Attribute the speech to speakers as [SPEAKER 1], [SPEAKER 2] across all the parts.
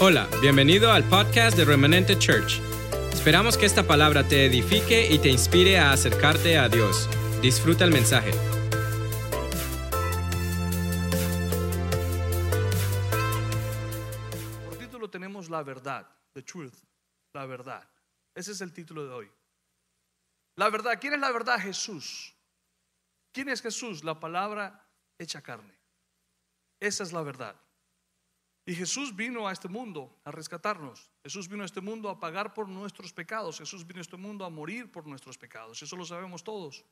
[SPEAKER 1] Hola, bienvenido al podcast de Remanente Church. Esperamos que esta palabra te edifique y te inspire a acercarte a Dios. Disfruta el mensaje.
[SPEAKER 2] Por título tenemos la verdad, the truth, la verdad. Ese es el título de hoy. La verdad, ¿quién es la verdad? Jesús. ¿Quién es Jesús? La palabra hecha carne. Esa es la verdad. Y Jesús vino a este mundo a rescatarnos. Jesús vino a este mundo a pagar por nuestros pecados. Jesús vino a este mundo a morir por nuestros pecados. Eso lo sabemos todos.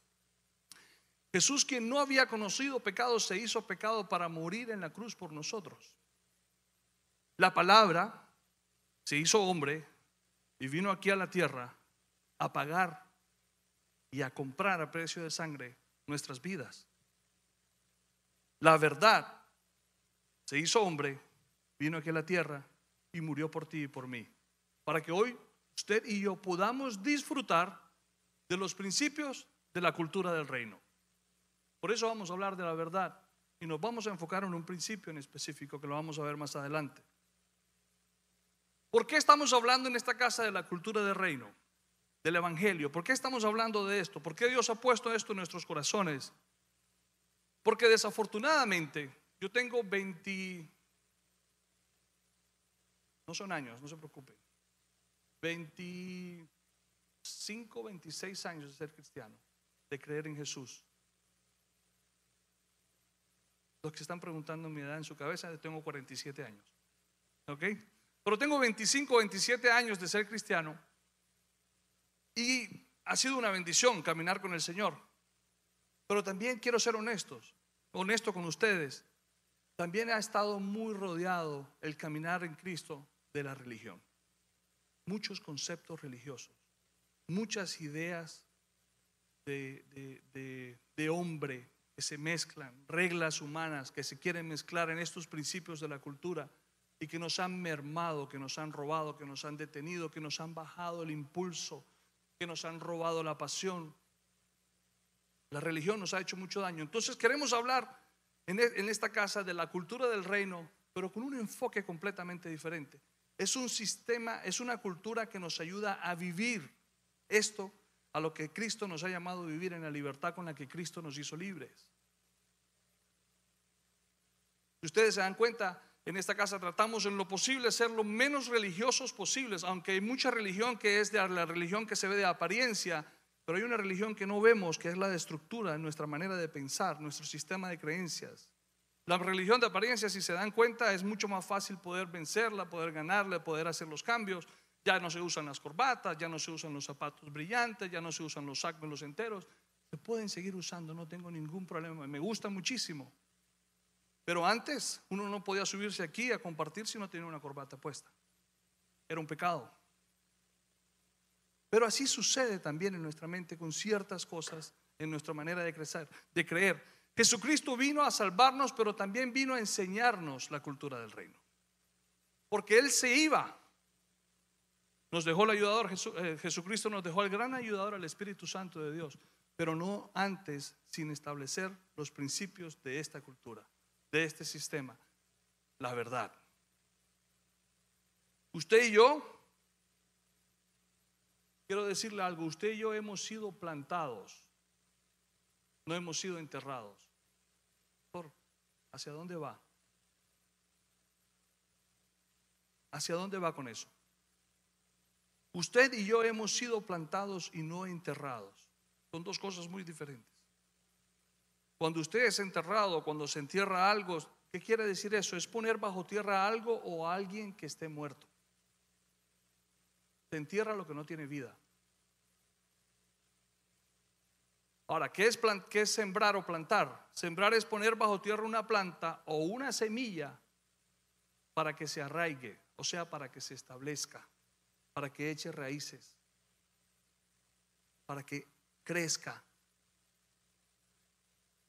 [SPEAKER 2] Jesús, quien no había conocido pecado, se hizo pecado para morir en la cruz por nosotros. La palabra se hizo hombre y vino aquí a la tierra a pagar y a comprar a precio de sangre nuestras vidas. La verdad se hizo hombre, vino aquí a la tierra y murió por ti y por mí. Para que hoy usted y yo podamos disfrutar de los principios de la cultura del reino. Por eso vamos a hablar de la verdad y nos vamos a enfocar en un principio en específico que lo vamos a ver más adelante. ¿Por qué estamos hablando en esta casa de la cultura del reino, del evangelio? ¿Por qué estamos hablando de esto? ¿Por qué Dios ha puesto esto en nuestros corazones? Porque desafortunadamente yo tengo 20, no son años, no se preocupen, 25, 26 años de ser cristiano, de creer en Jesús. Los que están preguntando mi edad en su cabeza, tengo 47 años. ¿Ok? Pero tengo 25, 27 años de ser cristiano y ha sido una bendición caminar con el Señor. Pero también quiero ser honestos, honesto con ustedes. También ha estado muy rodeado el caminar en Cristo de la religión. Muchos conceptos religiosos, muchas ideas de, de, de, hombre que se mezclan, reglas humanas que se quieren mezclar en estos principios de la cultura y que nos han mermado, que nos han robado, que nos han detenido, que nos han bajado el impulso, que nos han robado la pasión. La religión nos ha hecho mucho daño. Entonces queremos hablar en, en esta casa de la cultura del reino, pero con un enfoque completamente diferente. Es un sistema, es una cultura que nos ayuda a vivir esto a lo que Cristo nos ha llamado a vivir en la libertad con la que Cristo nos hizo libres. Si ustedes se dan cuenta, en esta casa tratamos en lo posible ser lo menos religiosos posibles, aunque hay mucha religión que es de la religión que se ve de apariencia, pero hay una religión que no vemos, que es la de estructura, nuestra manera de pensar, nuestro sistema de creencias. La religión de apariencia, si se dan cuenta, es mucho más fácil poder vencerla, poder ganarla, poder hacer los cambios. Ya no se usan las corbatas, ya no se usan los zapatos brillantes, ya no se usan los sacos los enteros. Se pueden seguir usando, no tengo ningún problema. Me gusta muchísimo. Pero antes uno no podía subirse aquí a compartir si no tenía una corbata puesta. Era un pecado. Pero así sucede también en nuestra mente con ciertas cosas, en nuestra manera de crecer, de creer. Jesucristo vino a salvarnos, pero también vino a enseñarnos la cultura del reino. Porque Él se iba. Nos dejó el ayudador, Jesucristo nos dejó el gran ayudador, el Espíritu Santo de Dios, pero no antes sin establecer los principios de esta cultura de este sistema, la verdad. Usted y yo, quiero decirle algo, usted y yo hemos sido plantados, no hemos sido enterrados. ¿Hacia dónde va? ¿Hacia dónde va con eso? Usted y yo hemos sido plantados y no enterrados. Son dos cosas muy diferentes. Cuando usted es enterrado, cuando se entierra algo, ¿qué quiere decir eso? Es poner bajo tierra algo o a alguien que esté muerto. Se entierra lo que no tiene vida. Ahora, ¿qué es, ¿qué es sembrar o plantar? Sembrar es poner bajo tierra una planta o una semilla para que se arraigue, o sea, para que se establezca, para que eche raíces, para que crezca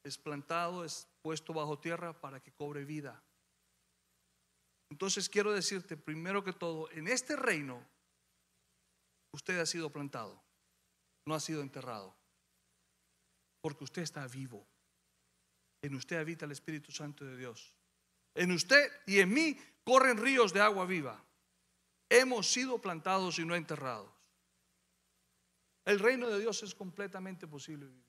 [SPEAKER 2] es plantado, es puesto bajo tierra para que cobre vida. Entonces quiero decirte, primero que todo, en este reino, usted ha sido plantado, no ha sido enterrado, porque usted está vivo. En usted habita el Espíritu Santo de Dios. En usted y en mí corren ríos de agua viva. Hemos sido plantados y no enterrados. El reino de Dios es completamente posible vivir.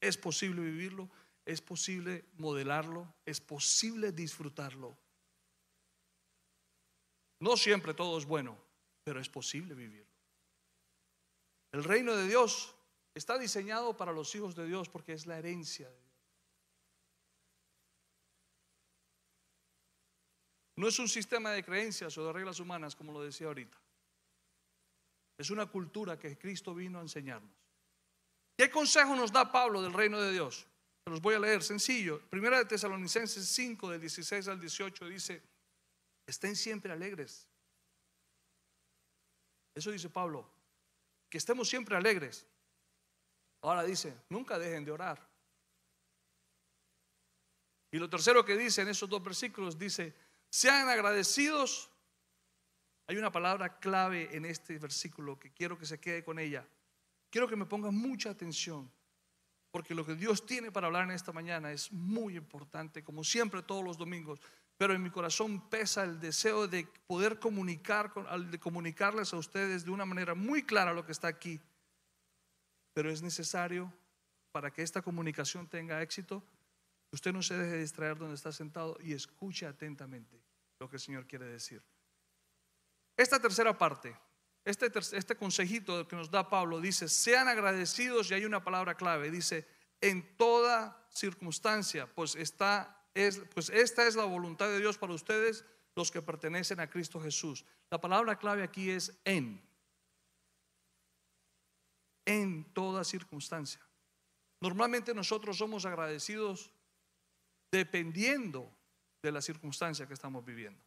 [SPEAKER 2] Es posible vivirlo, es posible modelarlo, es posible disfrutarlo. No siempre todo es bueno, pero es posible vivirlo. El reino de Dios está diseñado para los hijos de Dios porque es la herencia de Dios. No es un sistema de creencias o de reglas humanas, como lo decía ahorita. Es una cultura que Cristo vino a enseñarnos. ¿Qué consejo nos da Pablo del reino de Dios? Se los voy a leer, sencillo. Primera de Tesalonicenses 5, del 16 al 18, dice, estén siempre alegres. Eso dice Pablo, que estemos siempre alegres. Ahora dice, nunca dejen de orar. Y lo tercero que dice en esos dos versículos dice, sean agradecidos. Hay una palabra clave en este versículo que quiero que se quede con ella. Quiero que me pongan mucha atención, porque lo que Dios tiene para hablar en esta mañana es muy importante, como siempre todos los domingos. Pero en mi corazón pesa el deseo de poder comunicar, de comunicarles a ustedes de una manera muy clara lo que está aquí. Pero es necesario para que esta comunicación tenga éxito Usted no se deje distraer donde está sentado y escuche atentamente lo que el Señor quiere decir. Esta tercera parte, este, este consejito que nos da Pablo dice, sean agradecidos y hay una palabra clave, dice, en toda circunstancia, pues, pues esta es la voluntad de Dios para ustedes, los que pertenecen a Cristo Jesús. La palabra clave aquí es en. En toda circunstancia. Normalmente nosotros somos agradecidos dependiendo de la circunstancia que estamos viviendo.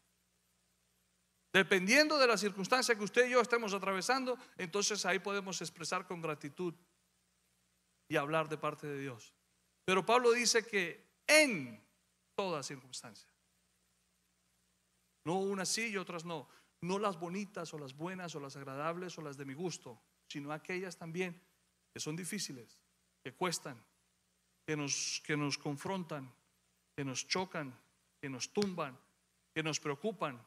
[SPEAKER 2] Dependiendo de la circunstancia que usted y yo estemos atravesando, entonces ahí podemos expresar con gratitud y hablar de parte de Dios. Pero Pablo dice que en toda circunstancia. No unas sí y otras no. No las bonitas o las buenas o las agradables o las de mi gusto, sino aquellas también que son difíciles, que cuestan, que nos, que nos confrontan, que nos chocan, que nos tumban, que nos preocupan.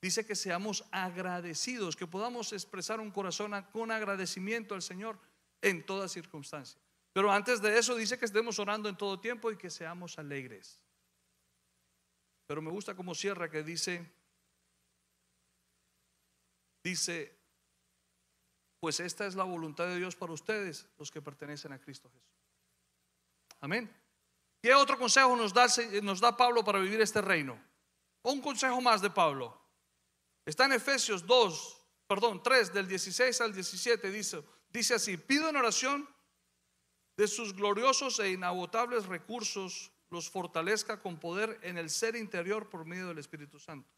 [SPEAKER 2] Dice que seamos agradecidos, que podamos expresar un corazón con agradecimiento al Señor en toda circunstancia. Pero antes de eso dice que estemos orando en todo tiempo y que seamos alegres. Pero me gusta como cierra que dice, dice, pues esta es la voluntad de Dios para ustedes, los que pertenecen a Cristo Jesús. Amén. ¿Qué otro consejo nos da, nos da Pablo para vivir este reino? Un consejo más de Pablo. Está en Efesios 2, perdón, 3, del 16 al 17, dice, dice así, pido en oración de sus gloriosos e inagotables recursos los fortalezca con poder en el ser interior por medio del Espíritu Santo.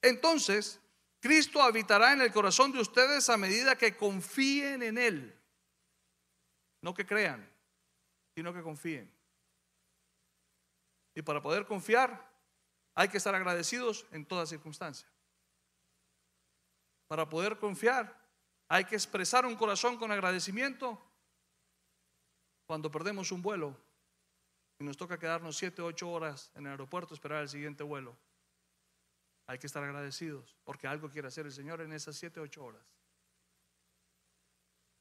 [SPEAKER 2] Entonces, Cristo habitará en el corazón de ustedes a medida que confíen en Él. No que crean, sino que confíen. Y para poder confiar hay que estar agradecidos en toda circunstancia. Para poder confiar hay que expresar un corazón con agradecimiento cuando perdemos un vuelo y nos toca quedarnos 7, 8 horas en el aeropuerto esperar el siguiente vuelo. Hay que estar agradecidos porque algo quiere hacer el Señor en esas 7, 8 horas.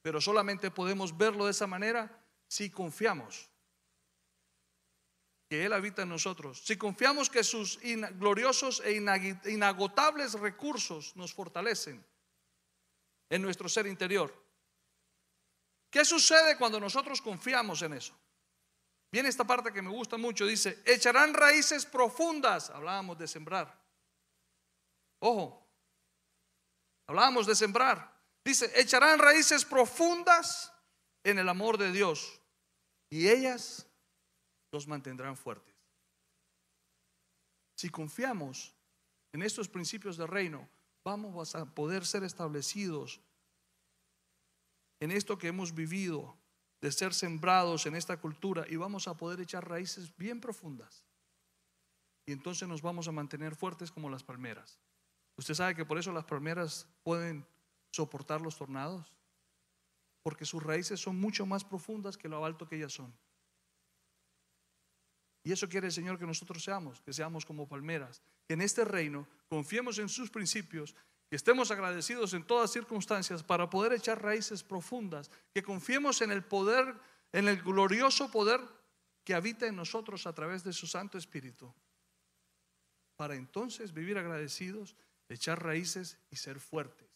[SPEAKER 2] Pero solamente podemos verlo de esa manera si confiamos que Él habita en nosotros, si confiamos que sus gloriosos e inagotables recursos nos fortalecen en nuestro ser interior, ¿qué sucede cuando nosotros confiamos en eso? Viene esta parte que me gusta mucho, dice, echarán raíces profundas, hablábamos de sembrar. Ojo, hablábamos de sembrar. Dice, echarán raíces profundas en el amor de Dios y ellas los mantendrán fuertes. Si confiamos en estos principios del reino, vamos a poder ser establecidos en esto que hemos vivido, de ser sembrados en esta cultura, y vamos a poder echar raíces bien profundas. Y entonces nos vamos a mantener fuertes como las palmeras. Usted sabe que por eso las palmeras pueden soportar los tornados, porque sus raíces son mucho más profundas que lo alto que ellas son. Y eso quiere el Señor que nosotros seamos, que seamos como palmeras, que en este reino confiemos en sus principios, que estemos agradecidos en todas circunstancias para poder echar raíces profundas, que confiemos en el poder, en el glorioso poder que habita en nosotros a través de su Santo Espíritu, para entonces vivir agradecidos, echar raíces y ser fuertes.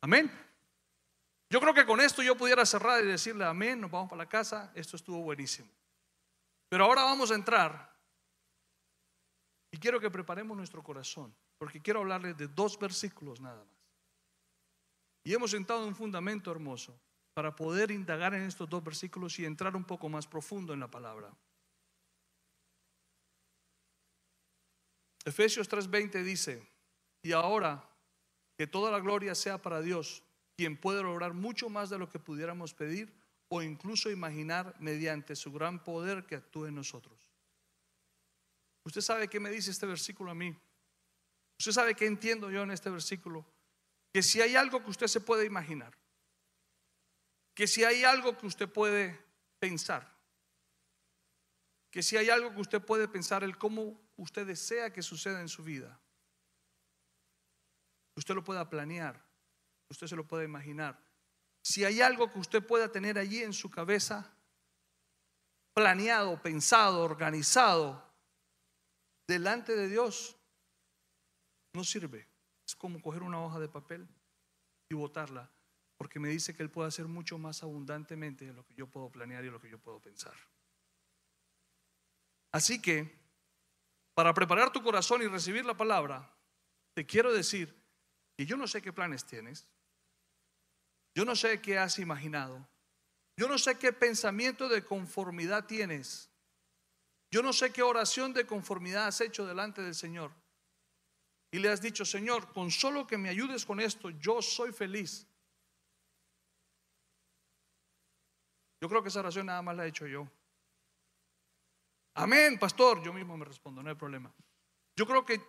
[SPEAKER 2] Amén. Yo creo que con esto yo pudiera cerrar y decirle amén, nos vamos para la casa, esto estuvo buenísimo. Pero ahora vamos a entrar y quiero que preparemos nuestro corazón, porque quiero hablarles de dos versículos nada más. Y hemos sentado un fundamento hermoso para poder indagar en estos dos versículos y entrar un poco más profundo en la palabra. Efesios 3:20 dice, y ahora que toda la gloria sea para Dios quien puede lograr mucho más de lo que pudiéramos pedir o incluso imaginar mediante su gran poder que actúe en nosotros. Usted sabe qué me dice este versículo a mí. Usted sabe qué entiendo yo en este versículo. Que si hay algo que usted se puede imaginar, que si hay algo que usted puede pensar, que si hay algo que usted puede pensar, el cómo usted desea que suceda en su vida, usted lo pueda planear, usted se lo puede imaginar. Si hay algo que usted pueda tener allí en su cabeza, planeado, pensado, organizado, delante de Dios, no sirve. Es como coger una hoja de papel y botarla, porque me dice que Él puede hacer mucho más abundantemente de lo que yo puedo planear y lo que yo puedo pensar. Así que, para preparar tu corazón y recibir la palabra, te quiero decir que yo no sé qué planes tienes, yo no sé qué has imaginado. Yo no sé qué pensamiento de conformidad tienes. Yo no sé qué oración de conformidad has hecho delante del Señor. Y le has dicho, Señor, con solo que me ayudes con esto, yo soy feliz. Yo creo que esa oración nada más la he hecho yo. Amén, pastor. Yo mismo me respondo, no hay problema. Yo creo que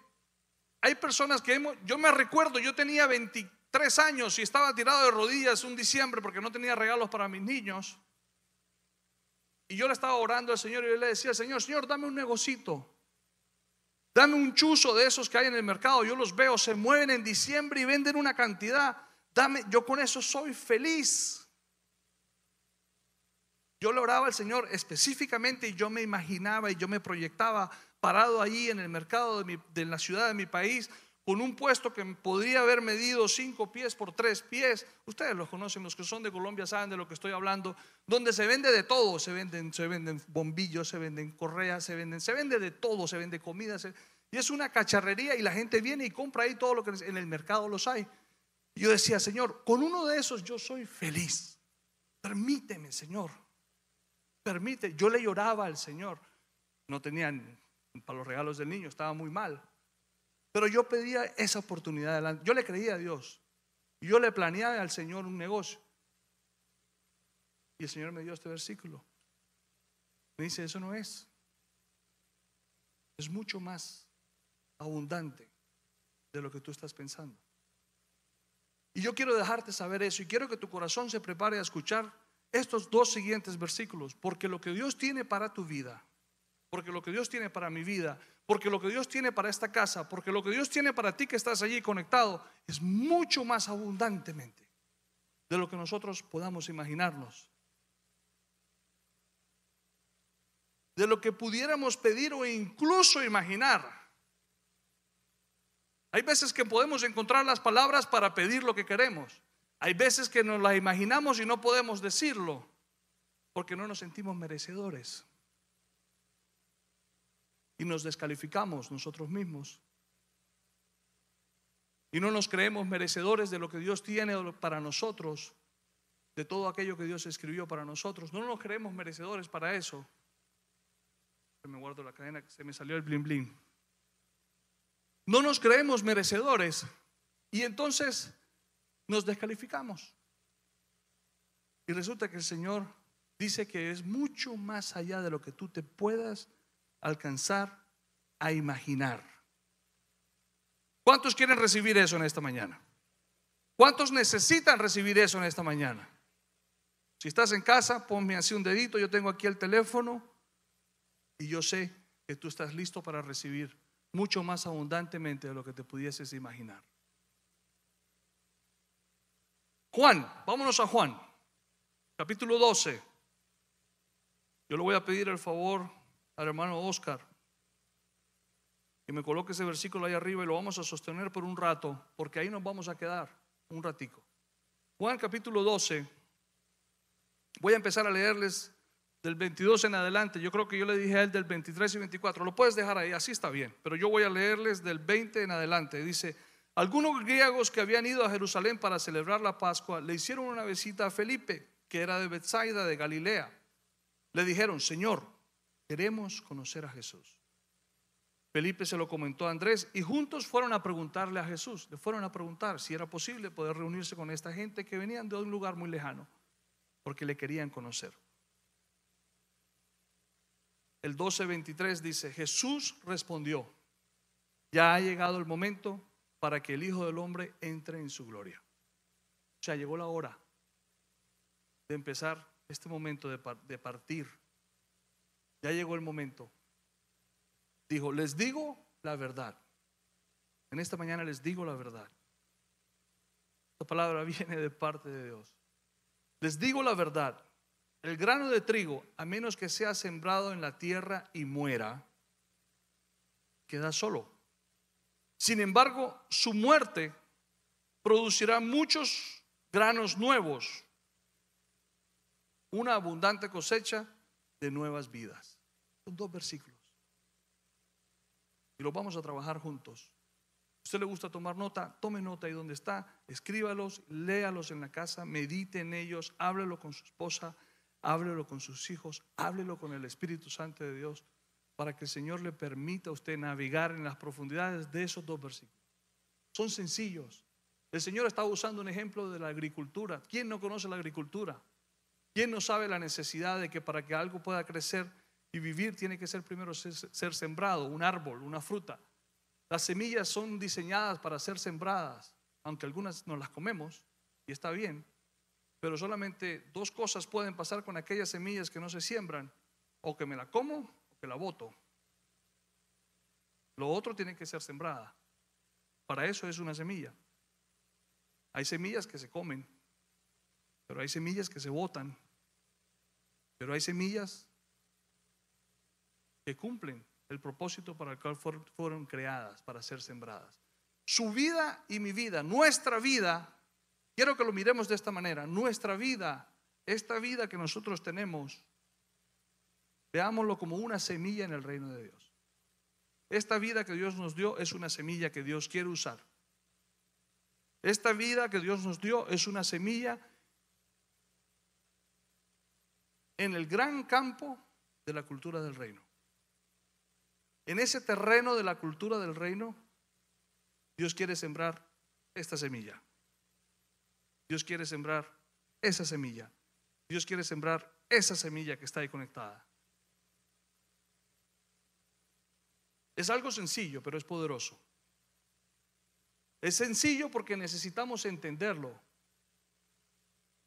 [SPEAKER 2] hay personas que hemos, yo me recuerdo, yo tenía 20, tres años y estaba tirado de rodillas un diciembre porque no tenía regalos para mis niños. Y yo le estaba orando al Señor y yo le decía, Señor, Señor, dame un negocito. Dame un chuzo de esos que hay en el mercado. Yo los veo, se mueven en diciembre y venden una cantidad. Dame, yo con eso soy feliz. Yo le oraba al Señor específicamente y yo me imaginaba y yo me proyectaba parado allí en el mercado de, la ciudad de mi país con un puesto que podría haber medido cinco pies por tres pies. Ustedes los conocen, los que son de Colombia saben de lo que estoy hablando, donde se vende de todo, se venden, se venden bombillos, se venden correas, se venden, se vende de todo, se vende comida, y es una cacharrería y la gente viene y compra ahí todo lo que en el mercado los hay. yo decía, Señor, con uno de esos yo soy feliz. Permíteme, Señor. Permite. Yo le lloraba al Señor. No tenían para los regalos del niño, estaba muy mal. Pero yo pedía esa oportunidad adelante. Yo le creía a Dios. Yo le planeaba al Señor un negocio. Y el Señor me dio este versículo. Me dice, eso no es. Es mucho más abundante de lo que tú estás pensando. Y yo quiero dejarte saber eso y quiero que tu corazón se prepare a escuchar estos dos siguientes versículos, porque lo que Dios tiene para tu vida, porque lo que Dios tiene para mi vida porque lo que Dios tiene para esta casa, porque lo que Dios tiene para ti que estás allí conectado, es mucho más abundantemente de lo que nosotros podamos imaginarnos. De lo que pudiéramos pedir o incluso imaginar. Hay veces que podemos encontrar las palabras para pedir lo que queremos. Hay veces que nos las imaginamos y no podemos decirlo porque no nos sentimos merecedores y nos descalificamos nosotros mismos. Y no nos creemos merecedores de lo que Dios tiene para nosotros, de todo aquello que Dios escribió para nosotros. No nos creemos merecedores para eso. Me guardo la cadena, que se me salió el blin blin. No nos creemos merecedores y entonces nos descalificamos. Y resulta que el Señor dice que es mucho más allá de lo que tú te puedas alcanzar a imaginar. ¿Cuántos quieren recibir eso en esta mañana? ¿Cuántos necesitan recibir eso en esta mañana? Si estás en casa, ponme así un dedito, yo tengo aquí el teléfono. Y yo sé que tú estás listo para recibir mucho más abundantemente de lo que te pudieses imaginar. Juan, vámonos a Juan, capítulo 12. Yo le voy a pedir el favor al hermano Oscar que me coloque ese versículo ahí arriba y lo vamos a sostener por un rato, porque ahí nos vamos a quedar un ratico. Juan capítulo 12. Voy a empezar a leerles del 22 en adelante. Yo creo que yo le dije a él del 23 y 24. Lo puedes dejar ahí, así está bien. Pero yo voy a leerles del 20 en adelante. Dice, algunos griegos que habían ido a Jerusalén para celebrar la Pascua le hicieron una visita a Felipe, que era de Bethsaida, de Galilea. Le dijeron, Señor, queremos conocer a Jesús. Felipe se lo comentó a Andrés y juntos fueron a preguntarle a Jesús, le fueron a preguntar si era posible poder reunirse con esta gente que venían de un lugar muy lejano, porque le querían conocer. El 12:23 dice, Jesús respondió, ya ha llegado el momento para que el Hijo del Hombre entre en su gloria. O sea, llegó la hora de empezar este momento de, partir. Ya llegó el momento dijo, les digo la verdad. En esta mañana les digo la verdad. Esta palabra viene de parte de Dios. Les digo la verdad. El grano de trigo, a menos que sea sembrado en la tierra y muera, queda solo. Sin embargo, su muerte producirá muchos granos nuevos, una abundante cosecha de nuevas vidas. Son dos versículos y los vamos a trabajar juntos. Si usted le gusta tomar nota, tome nota ahí donde está, escríbalos, léalos en la casa, medite en ellos, háblelo con su esposa, háblelo con sus hijos, háblelo con el Espíritu Santo de Dios, para que el Señor le permita a usted navegar en las profundidades de esos dos versículos. Son sencillos. El Señor estaba usando un ejemplo de la agricultura. ¿Quién no conoce la agricultura? ¿Quién no sabe la necesidad de que para que algo pueda crecer y vivir tiene que ser primero ser, sembrado, un árbol, una fruta. Las semillas son diseñadas para ser sembradas, aunque algunas no las comemos, y está bien, pero solamente dos cosas pueden pasar con aquellas semillas que no se siembran, o que me la como o que la boto. Lo otro tiene que ser sembrada. Para eso es una semilla. Hay semillas que se comen, pero hay semillas que se botan, pero hay semillas que cumplen el propósito para el cual fueron creadas, para ser sembradas. Su vida y mi vida, nuestra vida, quiero que lo miremos de esta manera, nuestra vida, esta vida que nosotros tenemos, veámoslo como una semilla en el reino de Dios. Esta vida que Dios nos dio es una semilla que Dios quiere usar. Esta vida que Dios nos dio es una semilla en el gran campo de la cultura del reino. En ese terreno de la cultura del reino, Dios quiere sembrar esta semilla. Dios quiere sembrar esa semilla. Dios quiere sembrar esa semilla que está ahí conectada. Es algo sencillo, pero es poderoso. Es sencillo porque necesitamos entenderlo.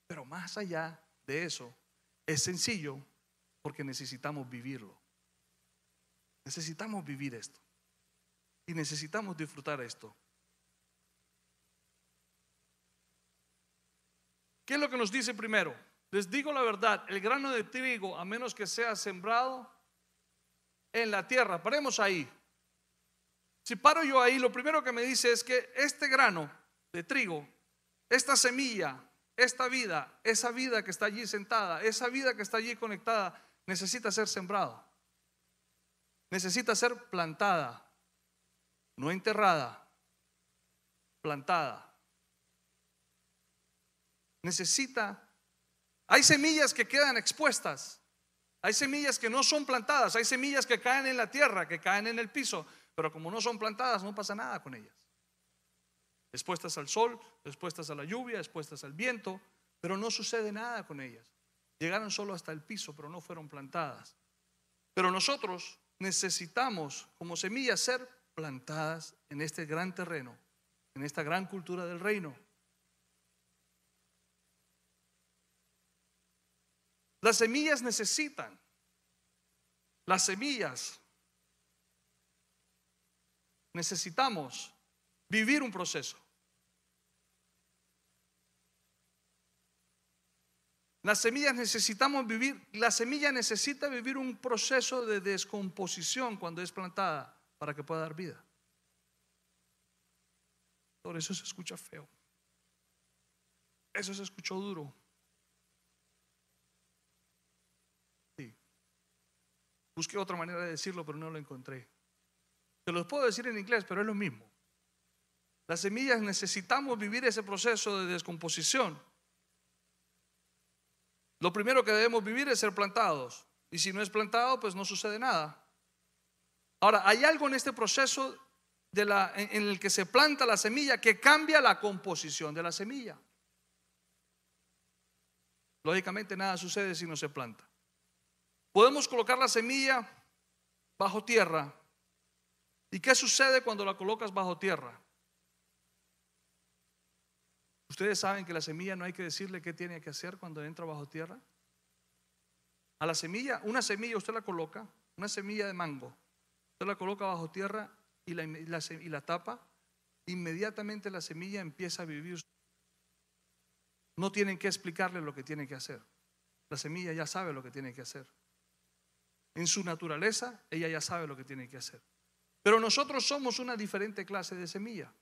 [SPEAKER 2] Pero más allá de eso, es sencillo porque necesitamos vivirlo. Necesitamos vivir esto. Y necesitamos disfrutar esto. ¿Qué es lo que nos dice primero? Les digo la verdad, el grano de trigo, a menos que sea sembrado en la tierra, paremos ahí. Si paro yo ahí, lo primero que me dice es que este grano de trigo, esta semilla, esta vida, esa vida que está allí sentada, esa vida que está allí conectada, necesita ser sembrado necesita ser plantada, no enterrada, plantada. Necesita, hay semillas que quedan expuestas, hay semillas que no son plantadas, hay semillas que caen en la tierra, que caen en el piso, pero como no son plantadas no pasa nada con ellas. Expuestas al sol, expuestas a la lluvia, expuestas al viento, pero no sucede nada con ellas. Llegaron solo hasta el piso, pero no fueron plantadas. Pero nosotros necesitamos como semillas ser plantadas en este gran terreno, en esta gran cultura del reino. Las semillas necesitan Las semillas. Necesitamos vivir un proceso. Las semillas necesitamos vivir, la semilla necesita vivir un proceso de descomposición cuando es plantada para que pueda dar vida. Por eso se escucha feo. Eso se escuchó duro. Sí. Busqué otra manera de decirlo, pero no lo encontré. Te lo puedo decir en inglés, pero es lo mismo. Las semillas necesitamos vivir ese proceso de descomposición lo primero que debemos vivir es ser plantados. Y si no es plantado, pues no sucede nada. Ahora, hay algo en este proceso en el que se planta la semilla que cambia la composición de la semilla. Lógicamente nada sucede si no se planta. Podemos colocar la semilla bajo tierra. ¿Y qué sucede cuando la colocas bajo tierra? Ustedes saben que la semilla no hay que decirle qué tiene que hacer cuando entra bajo tierra. A la semilla, una semilla usted la coloca, una semilla de mango, usted la coloca bajo tierra y la, y la tapa, inmediatamente la semilla empieza a vivir. No tienen que explicarle lo que tiene que hacer. La semilla ya sabe lo que tiene que hacer. En su naturaleza, ella ya sabe lo que tiene que hacer. Pero nosotros somos una diferente clase de semilla.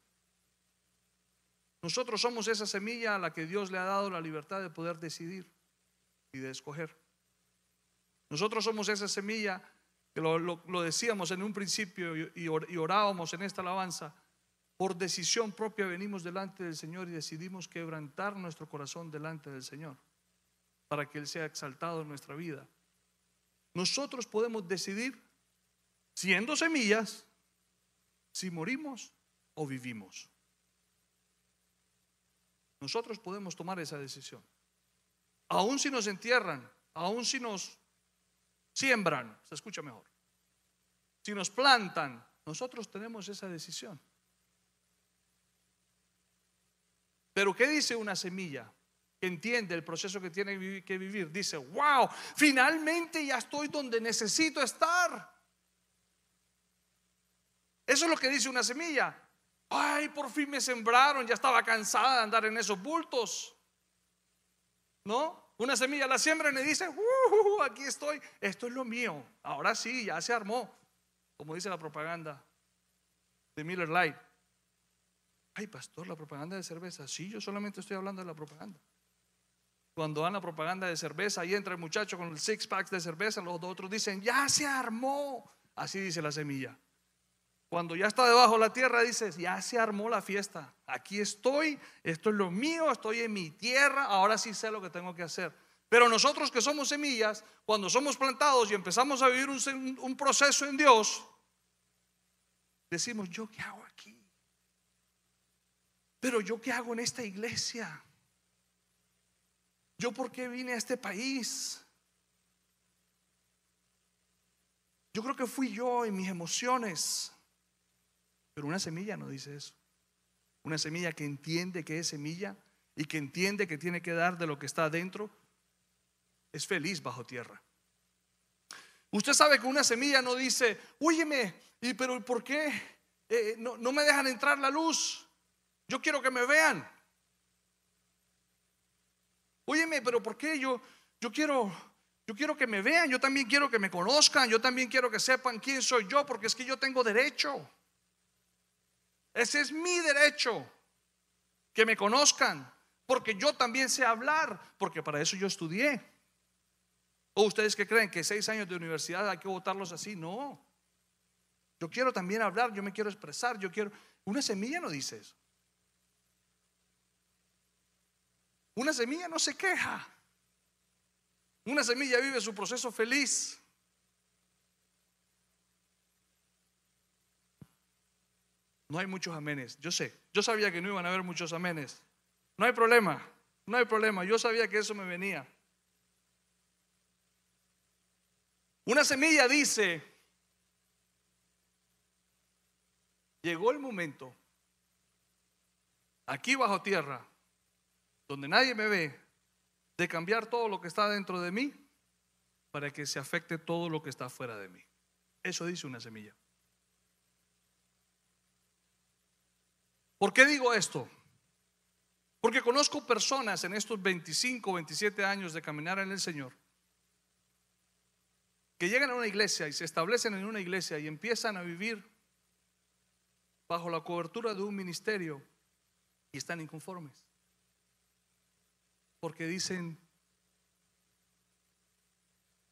[SPEAKER 2] Nosotros somos esa semilla a la que Dios le ha dado la libertad de poder decidir y de escoger. Nosotros somos esa semilla que lo, decíamos en un principio y, y orábamos en esta alabanza. Por decisión propia venimos delante del Señor y decidimos quebrantar nuestro corazón delante del Señor para que Él sea exaltado en nuestra vida. Nosotros podemos decidir, siendo semillas, si morimos o vivimos. Nosotros podemos tomar esa decisión. Aún si nos entierran, aún si nos siembran, se escucha mejor. Si nos plantan, nosotros tenemos esa decisión. Pero ¿qué dice una semilla que entiende el proceso que tiene que vivir? Dice, wow, finalmente ya estoy donde necesito estar. Eso es lo que dice una semilla. Ay, por fin me sembraron, ya estaba cansada de andar en esos bultos. ¿No? Una semilla la siembra y dice, uh, aquí estoy, esto es lo mío. Ahora sí, ya se armó, como dice la propaganda de Miller Light. Ay, pastor, la propaganda de cerveza. Sí, yo solamente estoy hablando de la propaganda. Cuando dan la propaganda de cerveza, ahí entra el muchacho con el six packs de cerveza, los otros dicen, ya se armó. Así dice la semilla. Cuando ya está debajo de la tierra, dices, ya se armó la fiesta. Aquí estoy, esto es lo mío, estoy en mi tierra, ahora sí sé lo que tengo que hacer. Pero nosotros que somos semillas, cuando somos plantados y empezamos a vivir un, un proceso en Dios, decimos, ¿yo qué hago aquí? Pero yo qué hago en esta iglesia? ¿Yo por qué vine a este país? Yo creo que fui yo y mis emociones. Pero una semilla no dice eso. Una semilla que entiende que es semilla y que entiende que tiene que dar de lo que está adentro, es feliz bajo tierra. Usted sabe que una semilla no dice, óyeme, ¿y pero por qué eh, no, no, me dejan entrar la luz? Yo quiero que me vean. Óyeme, pero ¿por qué yo, yo quiero, yo quiero que me vean, yo también quiero que me conozcan, yo también quiero que sepan quién soy yo, porque es que yo tengo derecho. Ese es mi derecho, que me conozcan, porque yo también sé hablar, porque para eso yo estudié. ¿O ustedes que creen que seis años de universidad hay que votarlos así? No. Yo quiero también hablar, yo me quiero expresar, yo quiero... Una semilla no dice eso. Una semilla no se queja. Una semilla vive su proceso feliz. No hay muchos amenes. Yo sé, yo sabía que no iban a haber muchos amenes. No hay problema, no hay problema. Yo sabía que eso me venía. Una semilla dice, llegó el momento, aquí bajo tierra, donde nadie me ve, de cambiar todo lo que está dentro de mí para que se afecte todo lo que está fuera de mí. Eso dice una semilla. ¿Por qué digo esto? Porque conozco personas en estos 25, 27 años de caminar en el Señor que llegan a una iglesia y se establecen en una iglesia y empiezan a vivir bajo la cobertura de un ministerio y están inconformes. Porque dicen,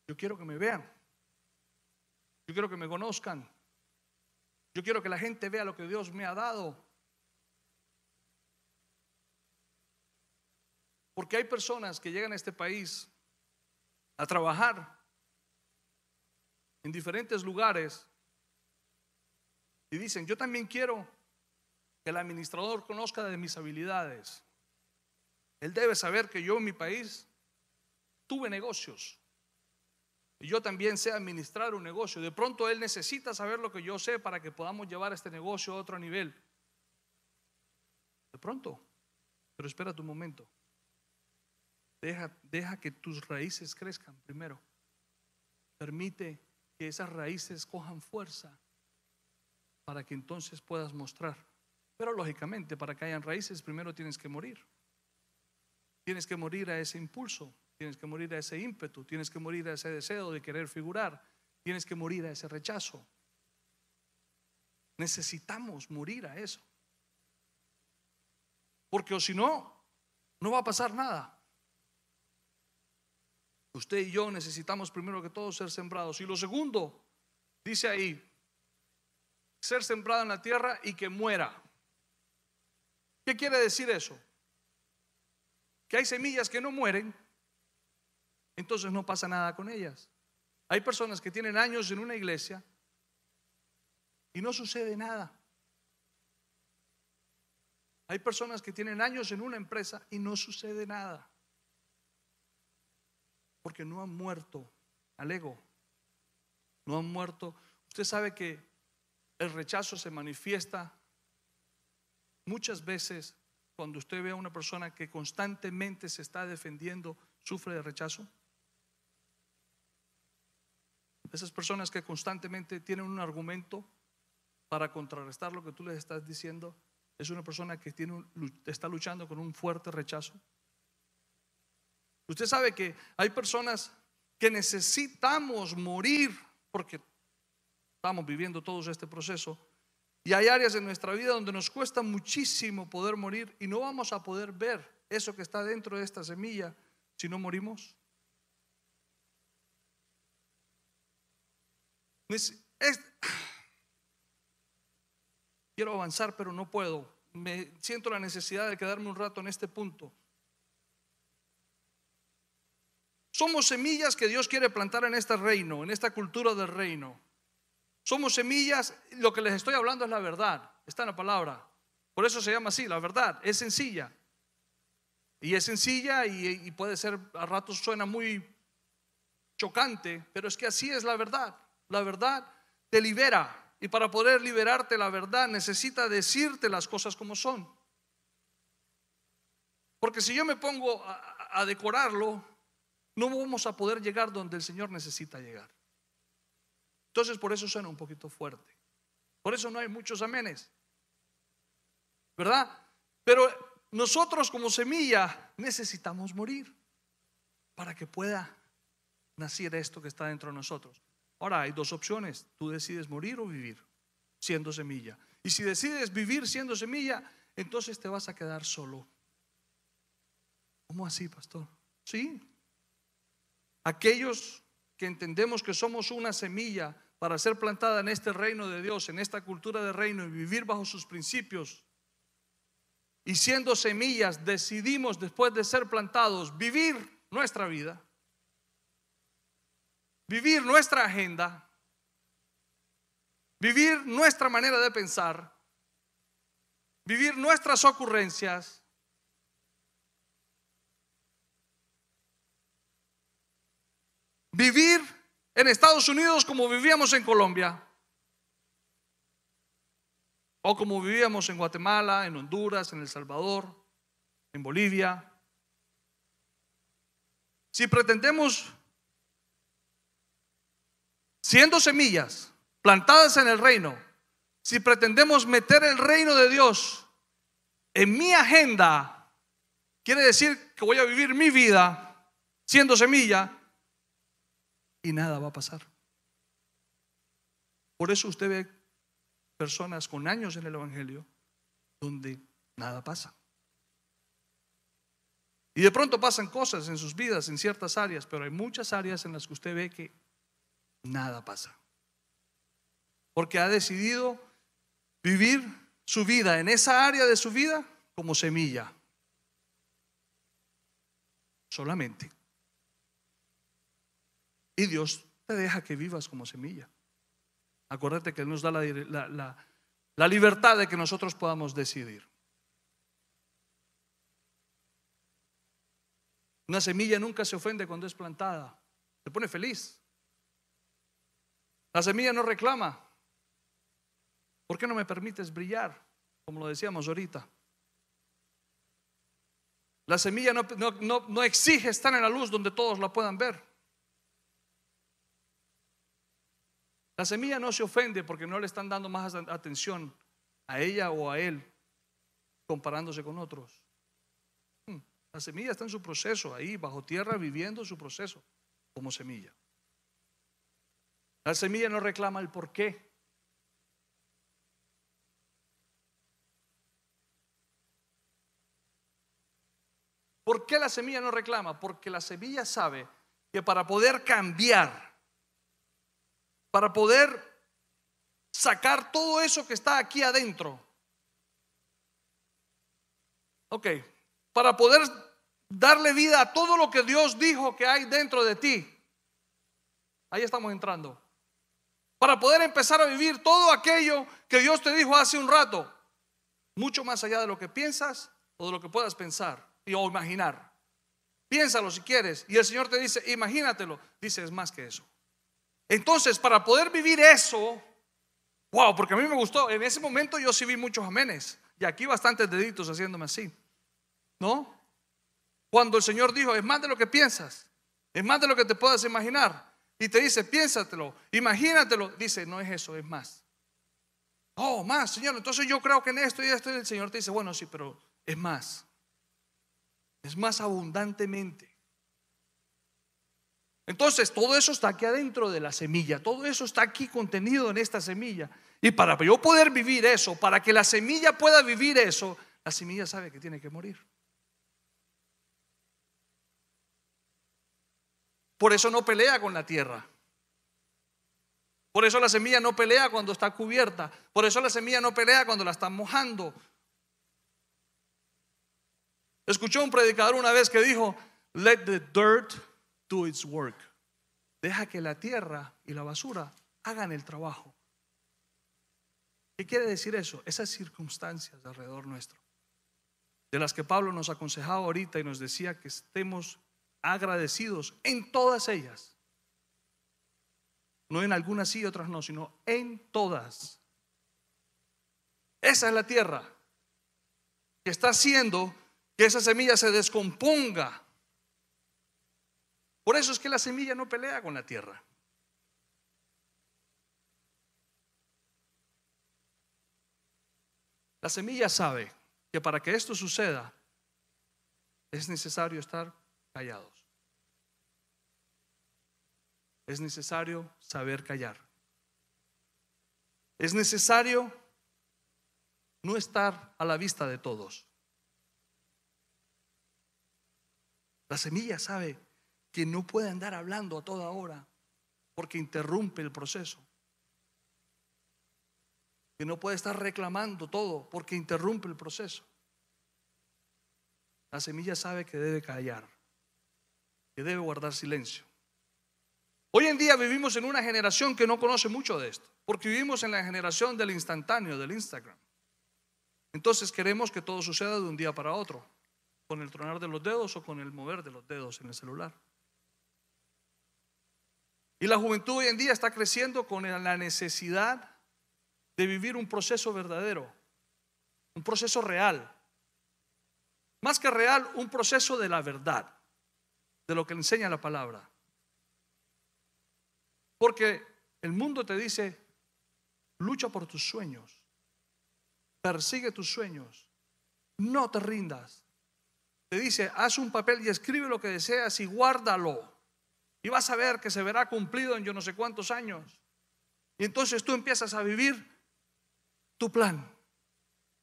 [SPEAKER 2] yo quiero que me vean, yo quiero que me conozcan, yo quiero que la gente vea lo que Dios me ha dado. Porque hay personas que llegan a este país a trabajar en diferentes lugares y dicen, yo también quiero que el administrador conozca de mis habilidades. Él debe saber que yo en mi país tuve negocios. Y yo también sé administrar un negocio. De pronto él necesita saber lo que yo sé para que podamos llevar este negocio a otro nivel. De pronto. Pero espera tu momento. Deja, deja que tus raíces crezcan primero. Permite que esas raíces cojan fuerza para que entonces puedas mostrar. Pero lógicamente, para que hayan raíces, primero tienes que morir. Tienes que morir a ese impulso, tienes que morir a ese ímpetu, tienes que morir a ese deseo de querer figurar, tienes que morir a ese rechazo. Necesitamos morir a eso. Porque o si no, no va a pasar nada. Usted y yo necesitamos primero que todo ser sembrados. Y lo segundo, dice ahí, ser sembrado en la tierra y que muera. ¿Qué quiere decir eso? Que hay semillas que no mueren, entonces no pasa nada con ellas. Hay personas que tienen años en una iglesia y no sucede nada. Hay personas que tienen años en una empresa y no sucede nada porque no han muerto al ego. No han muerto. Usted sabe que el rechazo se manifiesta muchas veces cuando usted ve a una persona que constantemente se está defendiendo, sufre de rechazo. Esas personas que constantemente tienen un argumento para contrarrestar lo que tú les estás diciendo, es una persona que está luchando con un fuerte rechazo. Usted sabe que hay personas que necesitamos morir porque estamos viviendo todos este proceso. Y hay áreas en nuestra vida donde nos cuesta muchísimo poder morir y no vamos a poder ver eso que está dentro de esta semilla si no morimos. quiero avanzar, pero no puedo. Me siento la necesidad de quedarme un rato en este punto. Somos semillas que Dios quiere plantar en este reino, en esta cultura del reino. Somos semillas, lo que les estoy hablando es la verdad, está en la palabra. Por eso se llama así, la verdad, es sencilla. Y es sencilla y, puede ser, a ratos suena muy chocante, pero es que así es la verdad. La verdad te libera. Y para poder liberarte la verdad necesita decirte las cosas como son. Porque si yo me pongo a decorarlo, no vamos a poder llegar donde el Señor necesita llegar. Entonces por eso suena un poquito fuerte. Por eso no hay muchos amenes. ¿Verdad? Pero nosotros como semilla necesitamos morir para que pueda nacer esto que está dentro de nosotros. Ahora hay dos opciones. Tú decides morir o vivir siendo semilla. Y si decides vivir siendo semilla, entonces te vas a quedar solo. ¿Cómo así, pastor? Sí, Aquellos que entendemos que somos una semilla para ser plantada en este reino de Dios, en esta cultura de reino y vivir bajo sus principios. Y siendo semillas, decidimos después de ser plantados vivir nuestra vida, vivir nuestra agenda, vivir nuestra manera de pensar, vivir nuestras ocurrencias, vivir en Estados Unidos como vivíamos en Colombia, o como vivíamos en Guatemala, en Honduras, en El Salvador, en Bolivia. Si pretendemos siendo semillas plantadas en el reino, si pretendemos meter el reino de Dios en mi agenda, quiere decir que voy a vivir mi vida siendo semilla y nada va a pasar. Por eso usted ve personas con años en el Evangelio donde nada pasa. Y de pronto pasan cosas en sus vidas, en ciertas áreas, pero hay muchas áreas en las que usted ve que nada pasa. Porque ha decidido vivir su vida en esa área de su vida como semilla. Solamente. Y Dios te deja que vivas como semilla. Acuérdate que Él nos da la, la libertad de que nosotros podamos decidir. Una semilla nunca se ofende cuando es plantada, se pone feliz. La semilla no reclama. ¿Por qué no me permites brillar? Como lo decíamos ahorita. La semilla no, no, exige estar en la luz donde todos la puedan ver. La semilla no se ofende porque no le están dando más atención a ella o a él comparándose con otros. La semilla está en su proceso, ahí bajo tierra, viviendo su proceso como semilla. La semilla no reclama el por qué. ¿Por qué la semilla no reclama? Porque la semilla sabe que para poder cambiar, para poder sacar todo eso que está aquí adentro, ok, para poder darle vida a todo lo que Dios dijo que hay dentro de ti. Ahí estamos entrando. Para poder empezar a vivir todo aquello que Dios te dijo hace un rato, mucho más allá de lo que piensas o de lo que puedas pensar y, o imaginar. Piénsalo si quieres. Y el Señor te dice, imagínatelo. Dice, es más que eso. Entonces, para poder vivir eso, wow, porque a mí me gustó. En ese momento yo sí vi muchos amenes. Y aquí bastantes deditos haciéndome así. ¿No? Cuando el Señor dijo, es más de lo que piensas, es más de lo que te puedas imaginar. Y te dice, piénsatelo, imagínatelo. Dice, no es eso, es más. Oh, más, Señor. Entonces yo creo que en esto y esto. Y el Señor te dice, bueno, sí, pero es más. Es más abundantemente. Entonces, todo eso está aquí adentro de la semilla. Todo eso está aquí contenido en esta semilla. Y para yo poder vivir eso, para que la semilla pueda vivir eso, la semilla sabe que tiene que morir. Por eso no pelea con la tierra. Por eso la semilla no pelea cuando está cubierta. Por eso la semilla no pelea cuando la están mojando. Escuchó un predicador una vez que dijo, let the dirt its work. Deja que la tierra y la basura hagan el trabajo. ¿Qué quiere decir eso? Esas circunstancias alrededor nuestro, de las que Pablo nos aconsejaba ahorita y nos decía que estemos agradecidos en todas ellas. No en algunas sí y otras no, sino en todas. Esa es la tierra que está haciendo que esa semilla se descomponga. Por eso es que la semilla no pelea con la tierra. La semilla sabe que para que esto suceda es necesario estar callados. Es necesario saber callar. Es necesario no estar a la vista de todos. La semilla sabe que no puede andar hablando a toda hora porque interrumpe el proceso. Que no puede estar reclamando todo porque interrumpe el proceso. La semilla sabe que debe callar que debe guardar silencio. Hoy en día vivimos en una generación que no conoce mucho de esto, porque vivimos en la generación del instantáneo, del Instagram. Entonces queremos que todo suceda de un día para otro, con el tronar de los dedos o con el mover de los dedos en el celular. Y la juventud hoy en día está creciendo con la necesidad de vivir un proceso verdadero, un proceso real. Más que real, un proceso de la verdad de lo que le enseña la palabra. Porque El mundo te dice, lucha por tus sueños, persigue tus sueños, no te rindas. Te dice, haz un papel y escribe lo que deseas y guárdalo. Y vas a ver que se verá cumplido en yo no sé cuántos años. Y entonces tú empiezas a vivir tu plan.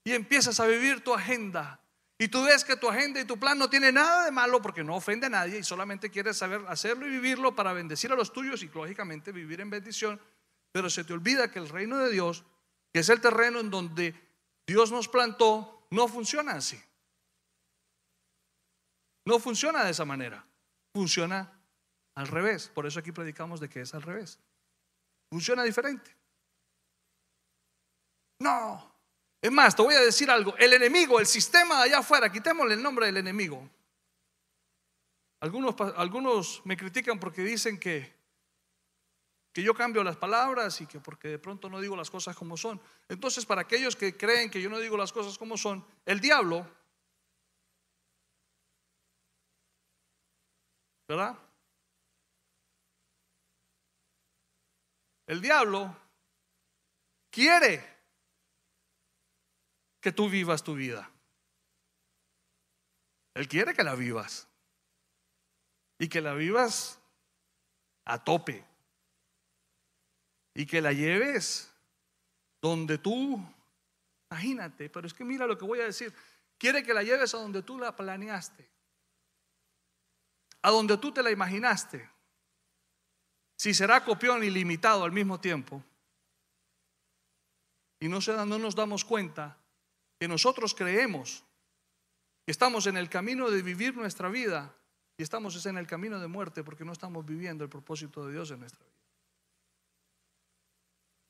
[SPEAKER 2] Y empiezas a vivir tu agenda. Y tú ves que tu agenda y tu plan no tiene nada de malo porque no ofende a nadie y solamente quieres saber hacerlo y vivirlo para bendecir a los tuyos y lógicamente vivir en bendición. Pero se te olvida que el reino de Dios, que es el terreno en donde Dios nos plantó, no funciona así. No funciona de esa manera. Funciona al revés. Por eso aquí predicamos de que es al revés. Funciona diferente. No. Es más, te voy a decir algo. El enemigo, el sistema de allá afuera, quitémosle el nombre del enemigo. Algunos, algunos me critican porque dicen que, que yo cambio las palabras y que porque de pronto no digo las cosas como son. Entonces, para aquellos que creen que yo no digo las cosas como son, el diablo, ¿verdad? El diablo quiere que tú vivas tu vida. Él quiere que la vivas. Y que la vivas a tope. Y que la lleves donde tú, imagínate, pero es que mira lo que voy a decir. Quiere que la lleves a donde tú la planeaste. A donde tú te la imaginaste si será copión ilimitado al mismo tiempo, y no, no nos damos cuenta que nosotros creemos que estamos en el camino de vivir nuestra vida y estamos en el camino de muerte porque no estamos viviendo el propósito de Dios en nuestra vida.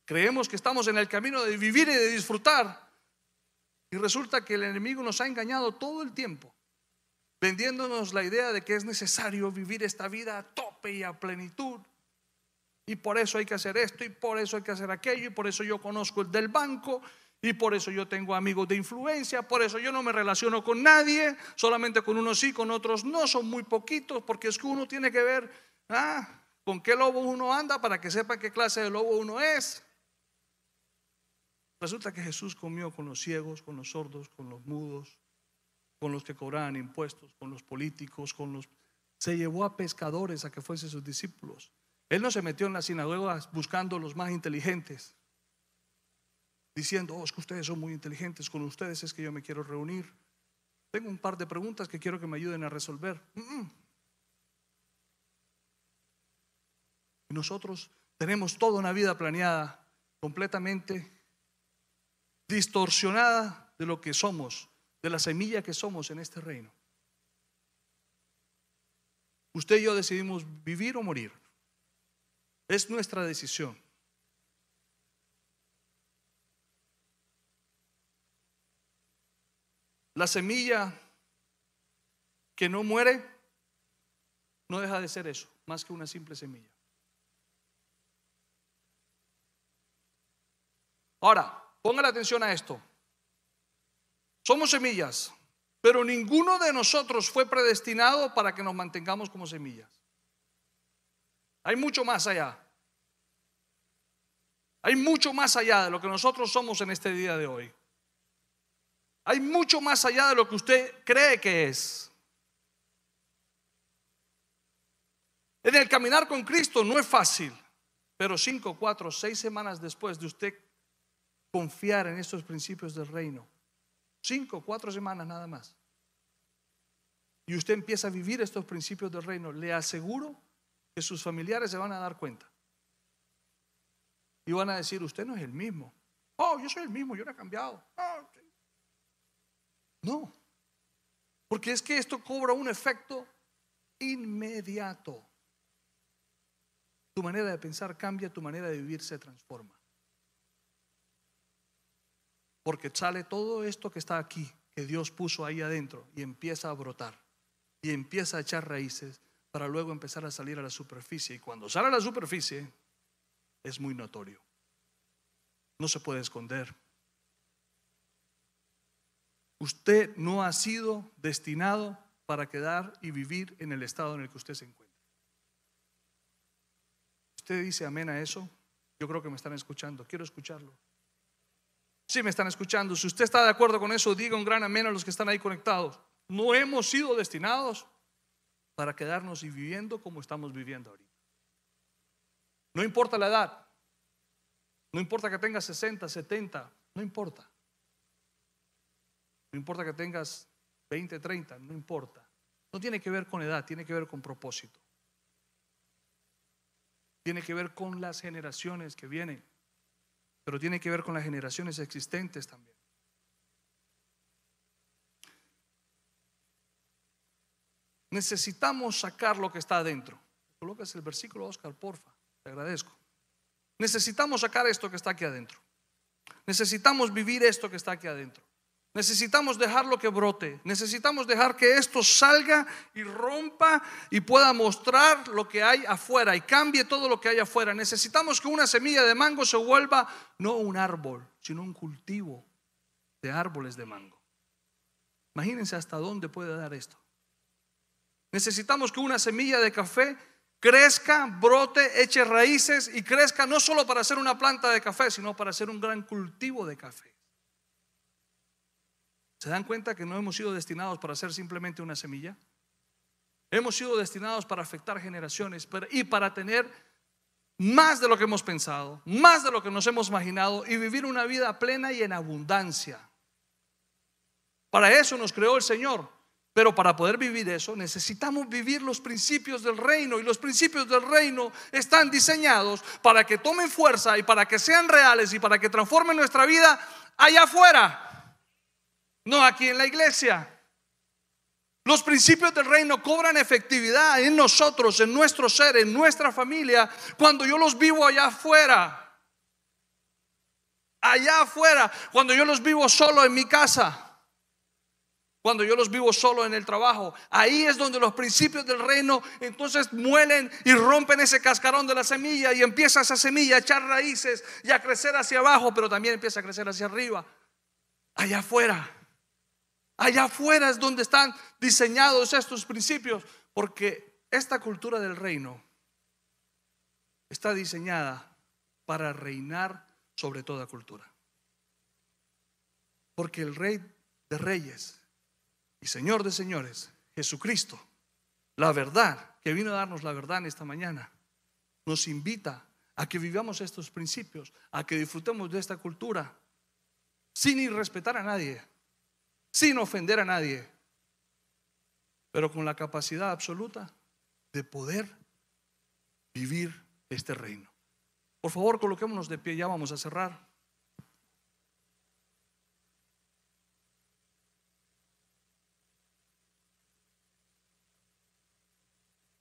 [SPEAKER 2] Creemos que estamos en el camino de vivir y de disfrutar. Y resulta que el enemigo nos ha engañado todo el tiempo, vendiéndonos la idea de que es necesario vivir esta vida a tope y a plenitud y por eso hay que hacer esto, y por eso hay que hacer aquello, y por eso yo conozco el del banco, y por eso yo tengo amigos de influencia, por eso yo no me relaciono con nadie, solamente con unos sí, con otros no, son muy poquitos, porque es que uno tiene que ver ah, con qué lobo uno anda para que sepa qué clase de lobo uno es. Resulta que Jesús comió con los ciegos, con los sordos, con los mudos, con los que cobraban impuestos, con los políticos, con los... Se llevó a pescadores a que fuesen sus discípulos. Él no se metió en las sinagogas buscando los más inteligentes, diciendo, oh, es que ustedes son muy inteligentes, con ustedes es que yo me quiero reunir. Tengo un par de preguntas que quiero que me ayuden a resolver. Nosotros tenemos toda una vida planeada, completamente distorsionada de lo que somos, de la semilla que somos en este reino. Usted y yo decidimos vivir o morir. Es nuestra decisión. La semilla que no muere no deja de ser eso, más que una simple semilla. Ahora, ponga la atención a esto. Somos semillas, pero ninguno de nosotros fue predestinado para que nos mantengamos como semillas. Hay mucho más allá. Hay mucho más allá de lo que nosotros somos en este día de hoy. Hay mucho más allá de lo que usted cree que es. En el caminar con Cristo no es fácil, pero cinco, cuatro, seis semanas después de usted confiar en estos principios del reino, cinco, cuatro semanas nada más, y usted empieza a vivir estos principios del reino, le aseguro sus familiares se van a dar cuenta. Y van a decir, usted no es el mismo. Oh, yo soy el mismo, yo no he cambiado. Ah, no, porque es que esto cobra un efecto inmediato. Tu manera de pensar cambia, tu manera de vivir se transforma. Porque sale todo esto que está aquí, que Dios puso ahí adentro, y empieza a brotar, y empieza a echar raíces, para luego empezar a salir a la superficie. Y cuando sale a la superficie, es muy notorio. No se puede esconder. Usted no ha sido destinado para quedar y vivir en el estado en el que usted se encuentra. Usted dice amén a eso. Yo creo que me están escuchando. Quiero escucharlo. Si me están escuchando. Si usted está de acuerdo con eso, diga un gran amén a los que están ahí conectados. No hemos sido destinados para quedarnos y viviendo como estamos viviendo ahorita. No importa la edad. No importa que tengas 60, 70. No importa. No importa que tengas 20, 30. No importa. No tiene que ver con edad, tiene que ver con propósito. Tiene que ver con las generaciones que vienen pero tiene que ver con las generaciones existentes también. Necesitamos sacar lo que está adentro. Colocas el versículo, Oscar, porfa. Te agradezco. Necesitamos sacar esto que está aquí adentro. Necesitamos vivir esto que está aquí adentro. Necesitamos dejarlo que brote. Necesitamos dejar que esto salga y rompa y pueda mostrar lo que hay afuera y cambie todo lo que hay afuera. Necesitamos que una semilla de mango se vuelva no un árbol, sino un cultivo de árboles de mango. Imagínense hasta dónde puede dar esto. Necesitamos que una semilla de café crezca, brote, eche raíces y crezca no solo para ser una planta de café, sino para ser un gran cultivo de café. ¿Se dan cuenta que no hemos sido destinados para ser simplemente una semilla? Hemos sido destinados para afectar generaciones y para tener más de lo que hemos pensado, más de lo que nos hemos imaginado y vivir una vida plena y en abundancia. Para eso nos creó el Señor. Pero para poder vivir eso necesitamos vivir los principios del reino y los principios del reino están diseñados para que tomen fuerza y para que sean reales y para que transformen nuestra vida allá afuera no aquí en la iglesia. Los principios del reino cobran efectividad en nosotros, en nuestro ser, en nuestra familia, cuando yo los vivo allá afuera. Allá afuera, cuando yo los vivo solo en mi casa. Cuando yo los vivo solo en el trabajo, ahí es donde los principios del reino entonces muelen y rompen ese cascarón de la semilla y empieza esa semilla a echar raíces y a crecer hacia abajo, pero también empieza a crecer hacia arriba. Allá afuera. Allá afuera es donde están diseñados estos principios, porque esta cultura del reino está diseñada para reinar sobre toda cultura. Porque el rey de reyes y señor de señores, Jesucristo, la verdad, que vino a darnos la verdad en esta mañana, nos invita a que vivamos estos principios, a que disfrutemos de esta cultura, sin irrespetar a nadie, sin ofender a nadie, pero con la capacidad absoluta de poder vivir este reino. Por favor, coloquémonos de pie, ya vamos a cerrar.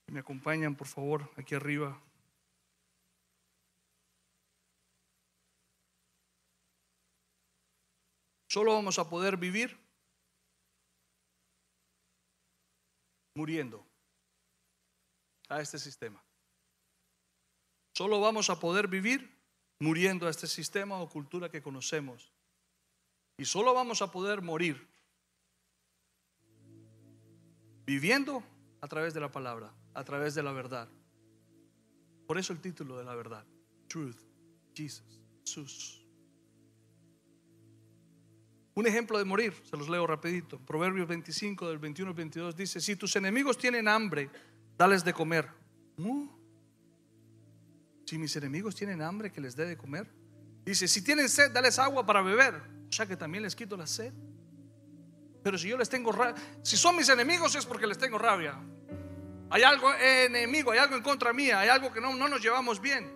[SPEAKER 2] Me acompañan, por favor, aquí arriba. Solo vamos a poder vivir muriendo a este sistema. Solo vamos a poder vivir muriendo a este sistema o cultura que conocemos. Y solo vamos a poder morir viviendo a través de la palabra, a través de la verdad. Por eso el título de la verdad, Truth, Jesus, Jesús. Un ejemplo de morir, se los leo rapidito. Proverbios 25 del 21 al 22 dice, si tus enemigos tienen hambre, dales de comer. Si mis enemigos tienen hambre, que les dé de comer. Dice, si tienen sed, dales agua para beber. O sea que también les quito la sed. Pero si yo les tengo rabia, si son mis enemigos es porque les tengo rabia. Hay algo enemigo, hay algo en contra mía, hay algo que no, no nos llevamos bien.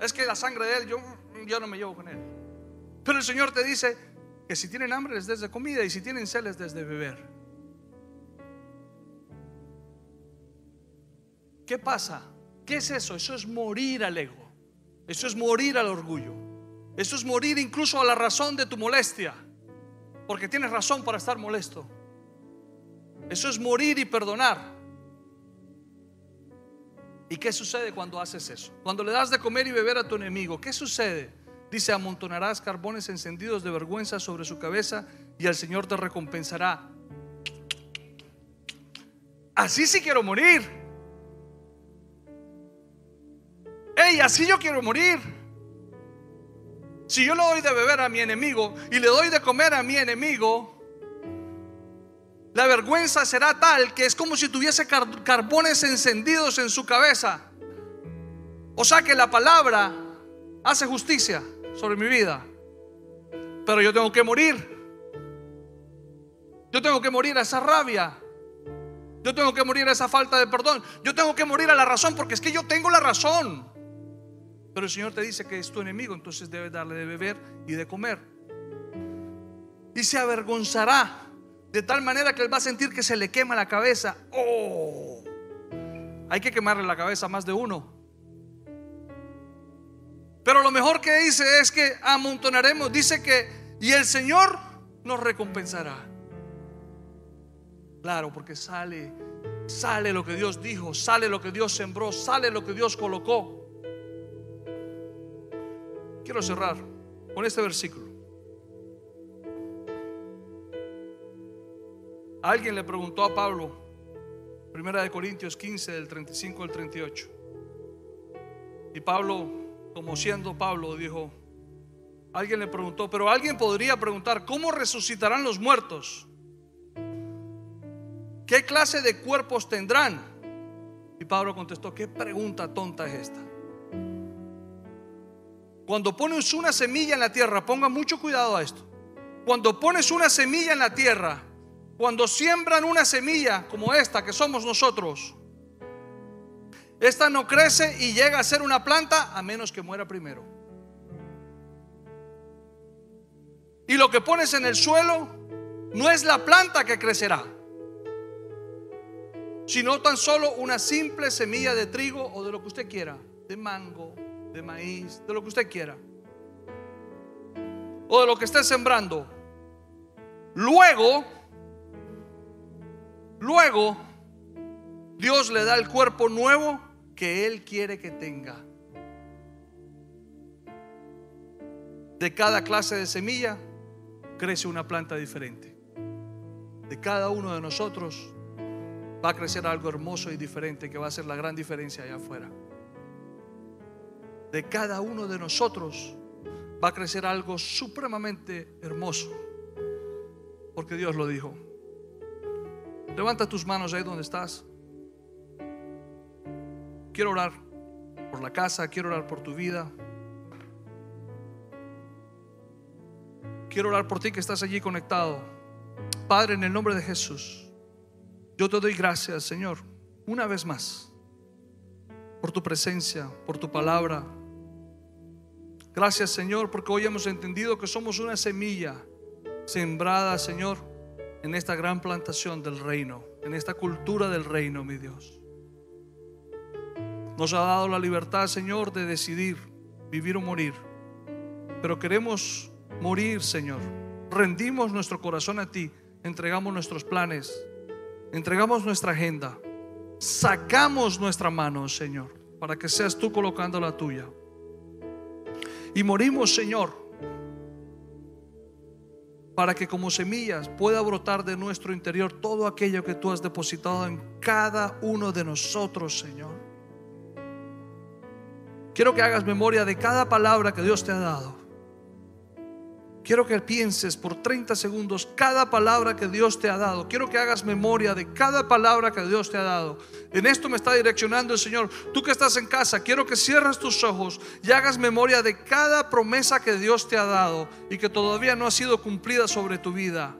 [SPEAKER 2] Es que la sangre de él, yo, yo no me llevo con él. Pero el Señor te dice, que si tienen hambre les des de comida y si tienen sed les des de beber. ¿Qué pasa? ¿Qué es eso? Eso es morir al ego. Eso es morir al orgullo. Eso es morir incluso a la razón de tu molestia. Porque tienes razón para estar molesto. Eso es morir y perdonar. ¿Y qué sucede cuando haces eso? Cuando le das de comer y beber a tu enemigo, ¿qué sucede? Dice, amontonarás carbones encendidos de vergüenza sobre su cabeza y el Señor te recompensará. Así sí quiero morir. Ey, así yo quiero morir. Si yo le doy de beber a mi enemigo y le doy de comer a mi enemigo, la vergüenza será tal que es como si tuviese carbones encendidos en su cabeza. O sea que la palabra hace justicia sobre mi vida. Pero yo tengo que morir. Yo tengo que morir a esa rabia. Yo tengo que morir a esa falta de perdón. Yo tengo que morir a la razón porque es que yo tengo la razón. Pero el Señor te dice que es tu enemigo, entonces debes darle de beber y de comer. Y se avergonzará de tal manera que él va a sentir que se le quema la cabeza. Oh, hay que quemarle la cabeza a más de uno. Pero lo mejor que dice es que amontonaremos, dice que, y el Señor nos recompensará. Claro, porque sale, sale lo que Dios dijo, sale lo que Dios sembró, sale lo que Dios colocó. Quiero cerrar con este versículo. Alguien le preguntó a Pablo, Primera de Corintios 15, del 35 al 38. Y Pablo, como siendo Pablo, dijo, alguien le preguntó, pero alguien podría preguntar, ¿cómo resucitarán los muertos? ¿Qué clase de cuerpos tendrán? Y Pablo contestó, ¿qué pregunta tonta es esta? Cuando pones una semilla en la tierra, ponga mucho cuidado a esto. Cuando pones una semilla en la tierra, cuando siembran una semilla como esta que somos nosotros, esta no crece y llega a ser una planta a menos que muera primero. Y lo que pones en el suelo no es la planta que crecerá, sino tan solo una simple semilla de trigo o de lo que usted quiera, de mango, de maíz, de lo que usted quiera. O de lo que esté sembrando. Luego, luego, Dios le da el cuerpo nuevo que Él quiere que tenga. De cada clase de semilla crece una planta diferente. De cada uno de nosotros va a crecer algo hermoso y diferente que va a hacer la gran diferencia allá afuera de cada uno de nosotros va a crecer algo supremamente hermoso. Porque Dios lo dijo. Levanta tus manos ahí donde estás. Quiero orar por la casa, quiero orar por tu vida. Quiero orar por ti que estás allí conectado. Padre, en el nombre de Jesús, yo te doy gracias, Señor, una vez más, por tu presencia, por tu palabra, Gracias Señor porque hoy hemos entendido que somos una semilla sembrada, Señor, en esta gran plantación del reino, en esta cultura del reino, mi Dios. Nos ha dado la libertad, Señor, de decidir vivir o morir. Pero queremos morir, Señor. Rendimos nuestro corazón a ti, entregamos nuestros planes, entregamos nuestra agenda, sacamos nuestra mano, Señor, para que seas tú colocando la tuya. Y morimos, Señor, para que como semillas pueda brotar de nuestro interior todo aquello que tú has depositado en cada uno de nosotros, Señor. Quiero que hagas memoria de cada palabra que Dios te ha dado. Quiero que pienses por 30 segundos cada palabra que Dios te ha dado. Quiero que hagas memoria de cada palabra que Dios te ha dado. En esto me está direccionando el Señor. Tú que estás en casa, quiero que cierres tus ojos y hagas memoria de cada promesa que Dios te ha dado y que todavía no ha sido cumplida sobre tu vida.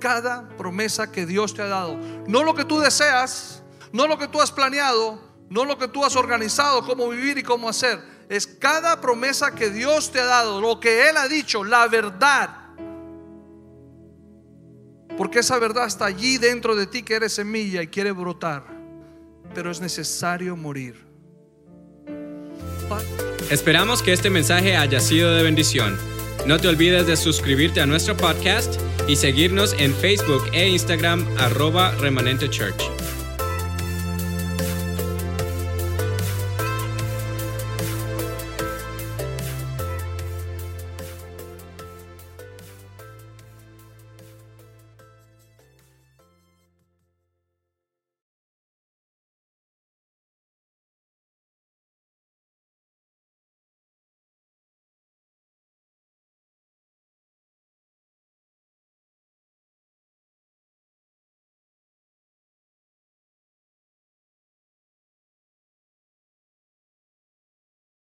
[SPEAKER 2] Cada promesa que Dios te ha dado. No lo que tú deseas, no lo que tú has planeado no lo que tú has organizado, cómo vivir y cómo hacer. Es cada promesa que Dios te ha dado, lo que Él ha dicho, la verdad. Porque esa verdad está allí dentro de ti que eres semilla y quiere brotar. Pero es necesario morir.
[SPEAKER 1] Esperamos que este mensaje haya sido de bendición. No te olvides de suscribirte a nuestro podcast y seguirnos en Facebook e Instagram arroba remanente church.